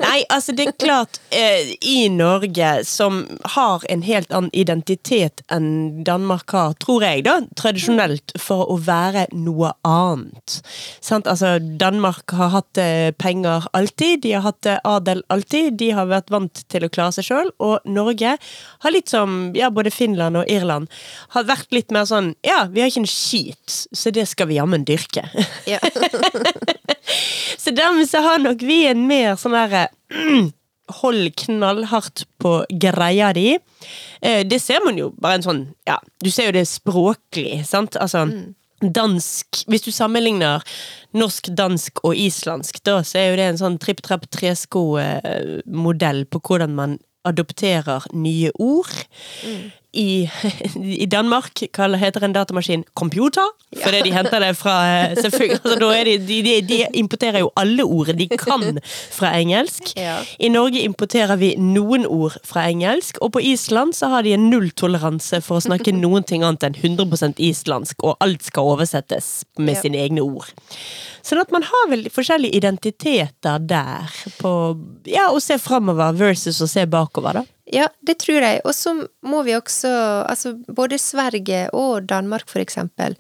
Nei, altså det er klart, eh, i Norge, som har en helt annen identitet enn Danmark har, tror jeg da, tradisjonelt, for å være noe annet. Sant? Altså, Danmark har hatt eh, penger alltid, de har hatt eh, adel alltid, de har vært vant til å klare seg sjøl, og Norge har litt som ja, både Finland og Irland, har vært litt mer sånn ja, vi har ikke en skit, så det skal vi jammen dyrke. Ja. Så dermed så har nok vi en mer sånn derre mm, Hold knallhardt på greia di. Eh, det ser man jo bare en sånn Ja, du ser jo det språklig, sant? Altså Dansk Hvis du sammenligner norsk, dansk og islandsk, da så er jo det en sånn tripp-trapp-tresko-modell på hvordan man adopterer nye ord. I, i Danmark kaller, heter en datamaskin computer, fordi de henter det fra eh, altså, er de, de, de, de importerer jo alle ord de kan fra engelsk. Ja. I Norge importerer vi noen ord fra engelsk, og på Island så har de en nulltoleranse for å snakke noen ting annet enn 100% islandsk, og alt skal oversettes med Ja. sine egne ord. Sånn at man har vel forskjellige identiteter der, på ja, å se framover versus å se bakover, da. Ja, det tror jeg. Og så må vi også Altså, både Sverige og Danmark, for eksempel,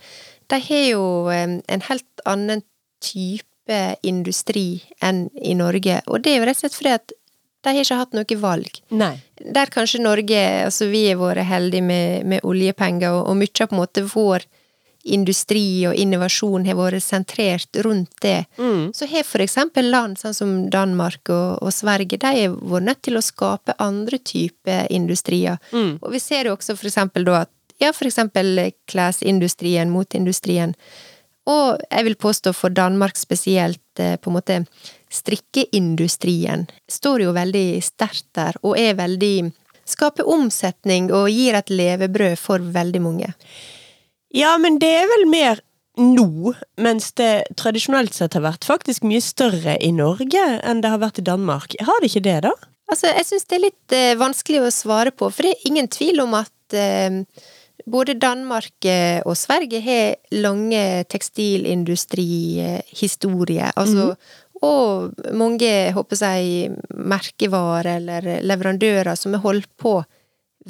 de har jo en helt annen type industri enn i Norge. Og det er jo rett og slett fordi at de har ikke hatt noe valg. Nei. Der kanskje Norge Altså, vi har vært heldige med, med oljepenger, og, og mye av på en måte vår industri og innovasjon har vært sentrert rundt det. Så har for eksempel land sånn som Danmark og, og Sverige, de har vært nødt til å skape andre typer industrier. Og vi ser jo også for eksempel da at ja, for eksempel klesindustrien, motindustrien, og jeg vil påstå for Danmark spesielt, eh, på en måte strikkeindustrien, står jo veldig sterkt der, og er veldig Skaper omsetning og gir et levebrød for veldig mange. Ja, men det er vel mer nå, mens det tradisjonelt sett har vært faktisk mye større i Norge enn det har vært i Danmark. Har det ikke det, da? Altså, jeg syns det er litt eh, vanskelig å svare på, for det er ingen tvil om at eh, både Danmark eh, og Sverige har lange tekstilindustrihistorier. Altså, Og mange, håper jeg, merkevarer eller leverandører som har holdt på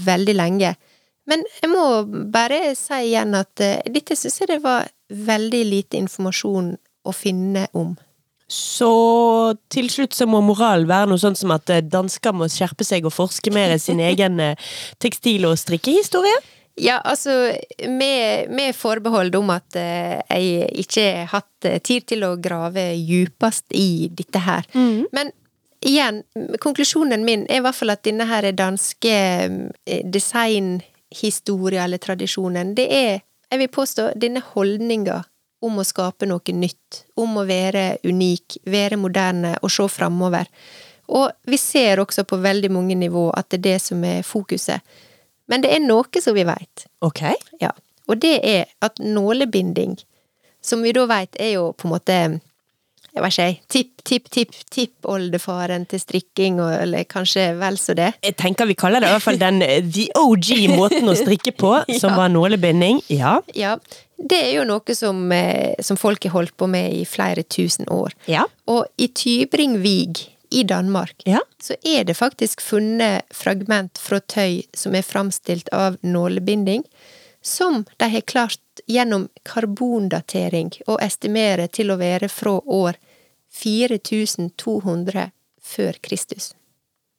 veldig lenge. Men jeg må bare si igjen at uh, dette syns jeg det var veldig lite informasjon å finne om. Så til slutt så må moralen være noe sånn som at eh, dansker må skjerpe seg og forske mer i sin egen eh, tekstil- og strikkehistorie? Ja, altså, med, med forbehold om at uh, jeg ikke har hatt tid til å grave djupest i dette her. Men igjen, konklusjonen min er i hvert fall at denne her danske eh, designhistoria eller tradisjonen, det er, jeg vil påstå, denne holdninga om å skape noe nytt, om å være unik, være moderne og se framover. Og vi ser også på veldig mange nivå at det er det som er fokuset. Men det er noe som vi veit. Ok. Ja. Og det er at nålebinding, som vi da veit er jo på en måte jeg vet ikke, tipp, tipp, tipp, tippoldefaren til strikking, eller kanskje vel så det. Jeg tenker vi kaller det i hvert fall den eh, the OG måten å strikke på, som var nålebinding. Ja. Ja, det er jo noe som, eh, som folk har holdt på med i flere tusen år. Ja. Og i Tybring-Vig i Danmark Ja. så er det faktisk funnet fragment fra tøy som er framstilt av nålebinding, som de har klart gjennom karbondatering å estimere til å være fra år 4200 før Kristus.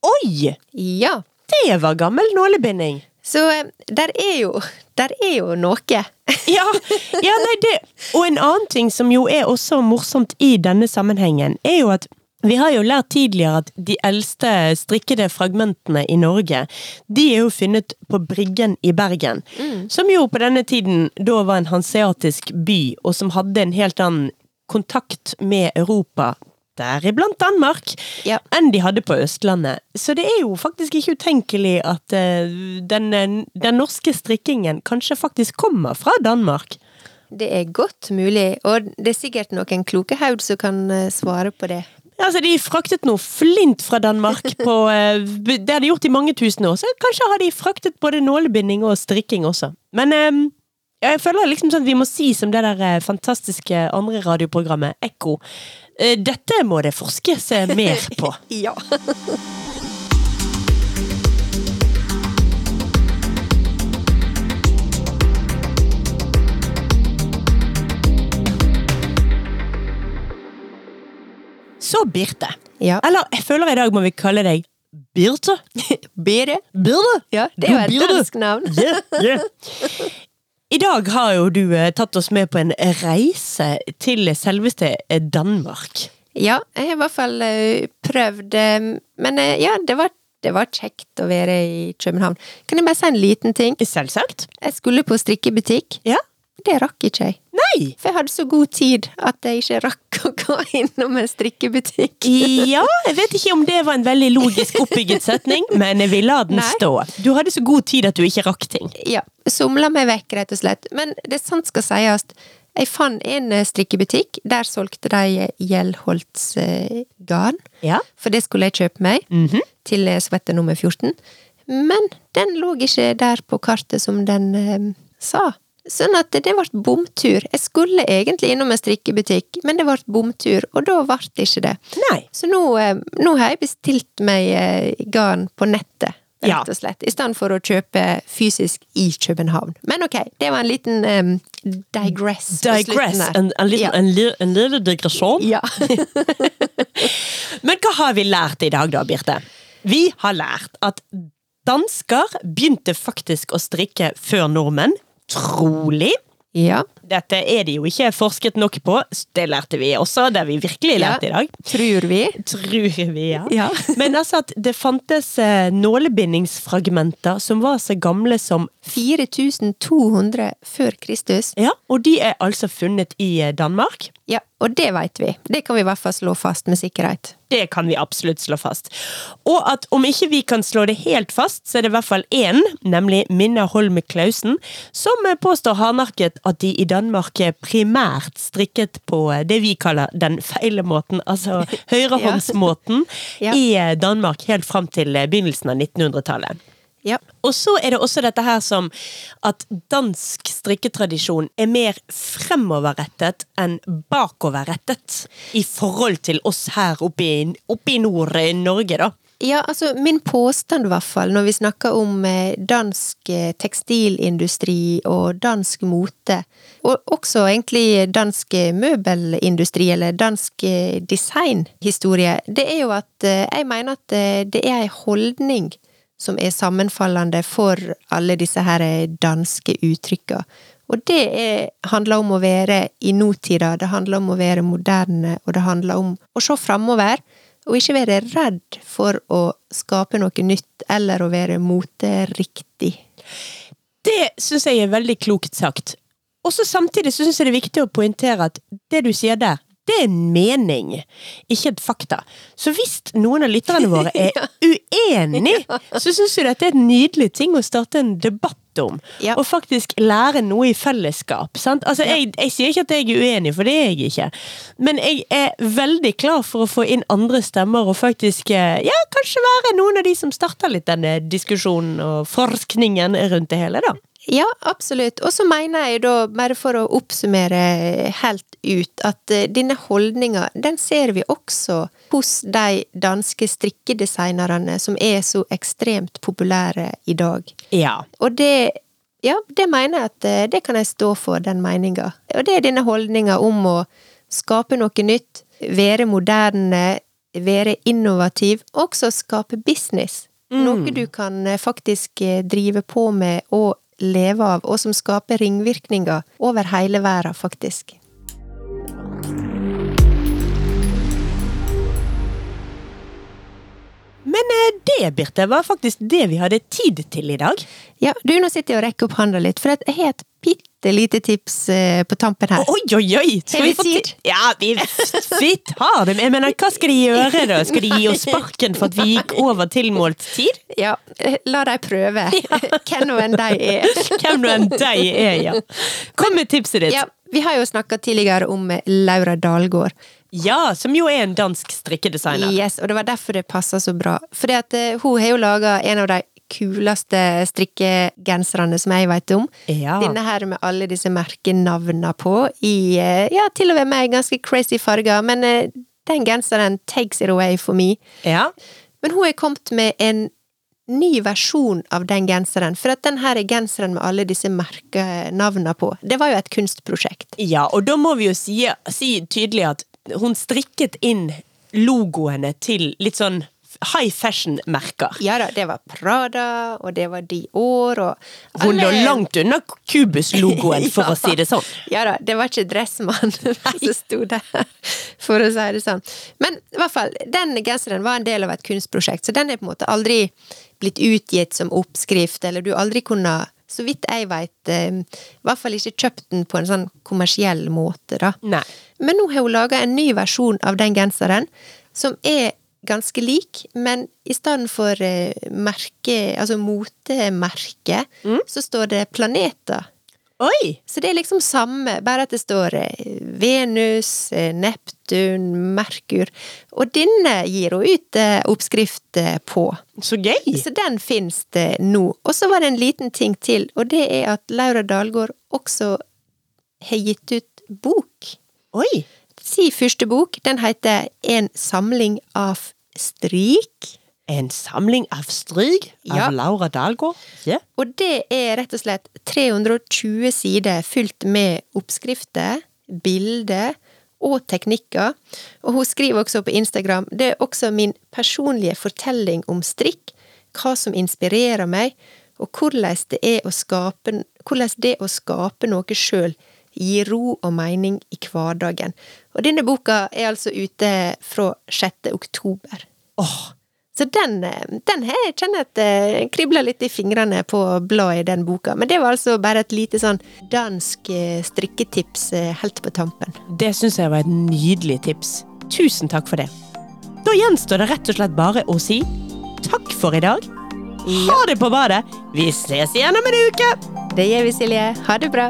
Oi! Ja, Det var gammel nålebinding. så eh, der er jo, der er jo noe. Ja, ja nei, det Og en annen ting som jo er også morsomt i denne sammenhengen, er jo at vi har jo lært tidligere at de eldste strikkede fragmentene i Norge, de er jo funnet på Bryggen i Bergen. Som jo på denne tiden da var en hanseatisk by, og som hadde en helt annen kontakt med Europa, deriblant Danmark, Ja. enn de hadde på Østlandet. Så det er jo faktisk ikke utenkelig at eh, den, den norske strikkingen kanskje faktisk kommer fra Danmark. Det er godt mulig, og det er sikkert noen kloke haud som kan eh, svare på det. Altså, De fraktet noe flint fra Danmark på eh, Det har de gjort i mange tusen år, så kanskje har de fraktet både nålebinding og strikking også. Men eh, jeg føler liksom sånn at vi må si som det der eh, fantastiske andre radioprogrammet, Ekko. eh, Dette må det forskes mer på. Ja. Så Birte. Ja. Eller jeg føler i dag må vi kalle deg Birte. Birte. Birte? Ja, det er jo et dansk navn. Yeah, yeah. I dag har jo du eh, tatt oss med på en reise til selveste eh, Danmark. Ja, jeg har i hvert fall eh, prøvd, men ja, det var, det var kjekt å være i København. Kan jeg bare si en liten ting? Selvsagt. Jeg skulle på strikkebutikk. Ja. Det rakk ikke jeg. Nei! For jeg hadde så god tid at jeg ikke rakk å gå innom en strikkebutikk. Ja, jeg vet ikke om det var en veldig logisk oppbygget setning, men vi la den Nei. stå. Du hadde så god tid at du ikke rakk ting. Ja, somla meg vekk, rett og slett. Men det sant skal sies. Jeg fant en eh, strikkebutikk. Der solgte de Gjellholts garn. Ja. For det skulle jeg kjøpe meg Mhm. til svette nummer 14. Men den lå ikke der på kartet som den eh, sa. Sånn at det ble bomtur. Jeg skulle egentlig innom en strikkebutikk, men det ble bomtur, og da ble det ikke det. Nei. Så nå, eh, nå har jeg bestilt meg eh, garn på nettet, rett og slett. I stedet for å kjøpe fysisk i København. Men ok, det var en liten um, digress. Digress. En, en, liten, Ja. en, li- en lille digresjon. Ja. Men hva har vi lært i dag da, Birte? Vi har lært at dansker begynte faktisk å strikke før nordmenn. Trolig. ja. Dette er det jo ikke forsket nok på. Det lærte vi også. Det har vi virkelig lært Ja. i dag. Tror vi. Tror vi, ja. Ja. Men altså at det fantes eh, nålebindingsfragmenter som var så gamle som 4200 før Kristus. Ja, og de er altså funnet i eh, Danmark. Ja, og det veit vi. Det kan vi i hvert fall slå fast med sikkerhet. Det kan vi absolutt slå fast. Og at om ikke vi kan slå det helt fast, så er det i hvert fall én, nemlig Minna Holme Clausen, som eh, påstår hardnakket at de i Danmark primært strikket på eh, det vi kaller den feile måten, altså høyrehåndsmåten, Ja. i eh, Danmark helt fram til begynnelsen av 1900-tallet. Ja. Og så er det også dette her som at dansk strikketradisjon er mer fremoverrettet enn bakoverrettet i forhold til oss her oppe i, oppe i nord i Norge, da. Ja, altså min påstand i hvert fall, når vi snakker om eh, dansk eh, tekstilindustri og dansk mote, og også egentlig dansk eh, møbelindustri eller dansk eh, designhistorie, det er jo at eh, jeg mener at eh, det er ei holdning som er sammenfallende for alle disse her danske uttrykka. Og det er, handler om å være i nåtida, det handler om å være moderne, og det handler om å se framover. Og ikke være redd for å skape noe nytt, eller å være moteriktig. Det syns jeg er veldig klokt sagt. Og samtidig syns jeg det er viktig å poengtere at det du sier der, det er en mening, ikke et fakta. Så hvis noen av lytterne våre er uenig, så syns vi dette er et nydelig ting å starte en debatt om. Og faktisk lære noe i fellesskap. Sant? Altså, jeg, jeg sier ikke at jeg er uenig, for det er jeg ikke. Men jeg er veldig klar for å få inn andre stemmer, og faktisk eh, ja, kanskje være noen av de som starter litt denne diskusjonen og forskningen rundt det hele, da. Ja, absolutt. Og så mener jeg da, bare for å oppsummere helt ut, at eh, denne holdninga, den ser vi også hos de danske strikkedesignerne som er så ekstremt populære i dag. Ja. Og det Ja, det mener jeg at eh, det kan jeg stå for, den meninga. Og det er denne holdninga om å skape noe nytt, være moderne, være innovativ, og også skape business. Noe du kan eh, faktisk drive på med og leve av, og som skaper ringvirkninger over hele verden, faktisk. Men eh, det, Birte, var faktisk det vi hadde tid til i dag. Ja, du, nå sitter jeg og rekker opp handa litt, for jeg har et bitte lite tips eh, på tampen her. Oi, oi, oi! Skal vi få ti- tid? Ja, vi, vi tar det. Jeg mener, hva skal de gjøre, da? Skal de gi oss sparken for at vi gikk over tilmålt tid? Ja, eh, la dem prøve. Hvem nå enn de er. Hvem nå enn de er, ja. Kom med tipset ditt. Ja, vi har jo snakka tidligere om eh, Laura Dalgård. Ja, som jo er en dansk strikkedesigner. Yes, og det var derfor det passa så bra. Fordi at eh, hun har jo laga en av de kuleste strikkegenserne som jeg vet om. Ja. Denne her med alle disse merkenavna på, i eh, ja, til og med ganske crazy farger. Men eh, den genseren takes it away for me. Ja. Men hun er kommet med en ny versjon av den genseren. For at den her er genseren med alle disse merkenavna på, det var jo et kunstprosjekt. ja, og da må vi jo si, si tydelig at hun strikket inn logoene til litt sånn high fashion-merker. Ja da, det var Prada, og det var Dior, og Hun lå langt unna Cubus-logoen, for å si det sånn. Ja da, det var ikke Dressmann som sto der, for å si det sånn. Men i hvert fall, den genseren var en del av et kunstprosjekt, så den er på en måte aldri blitt utgitt som oppskrift, eller du aldri kunne så vidt jeg veit, i hvert fall ikke kjøpt den på en sånn kommersiell måte, da. Nei. Men nå har hun laga en ny versjon av den genseren, som er ganske lik, men i stedet for eh, merke, altså motemerke, så står det planeter. Oi! Så det er liksom samme, bare at det står eh, Venus, eh, Neptun, Merkur. Og denne gir hun ut oppskrift på. Så gøy! Så den finnes det nå. Og så var det en liten ting til, og det er at Laura Dahlgaard også har gitt ut bok. Oi! Si første bok, den heter En samling av stryk. En samling av stryk av Ja. Laura Dahlgaard. Yeah. Og det er rett og slett 320 sider fylt med oppskrifter, bilder og teknikker. Og hun skriver også på Instagram det er også min personlige fortelling om strikk, hva som inspirerer meg, og hvordan det å skape, hvordan det å skape noe sjøl gir ro og mening i hverdagen. Og denne boka er altså ute fra 6. oktober. Åh, Så den, eh, den her jeg kjenner at det kribler litt i fingrene på å bla i den boka. Men det var altså bare et lite sånn dansk eh, strikketips eh, helt på tampen. det syns jeg var et nydelig tips. Tusen takk for det. Da gjenstår det rett og slett bare å si takk for i dag. Ha det på badet! Vi ses igjen om en uke! Det gjør vi, Silje. Ha det bra.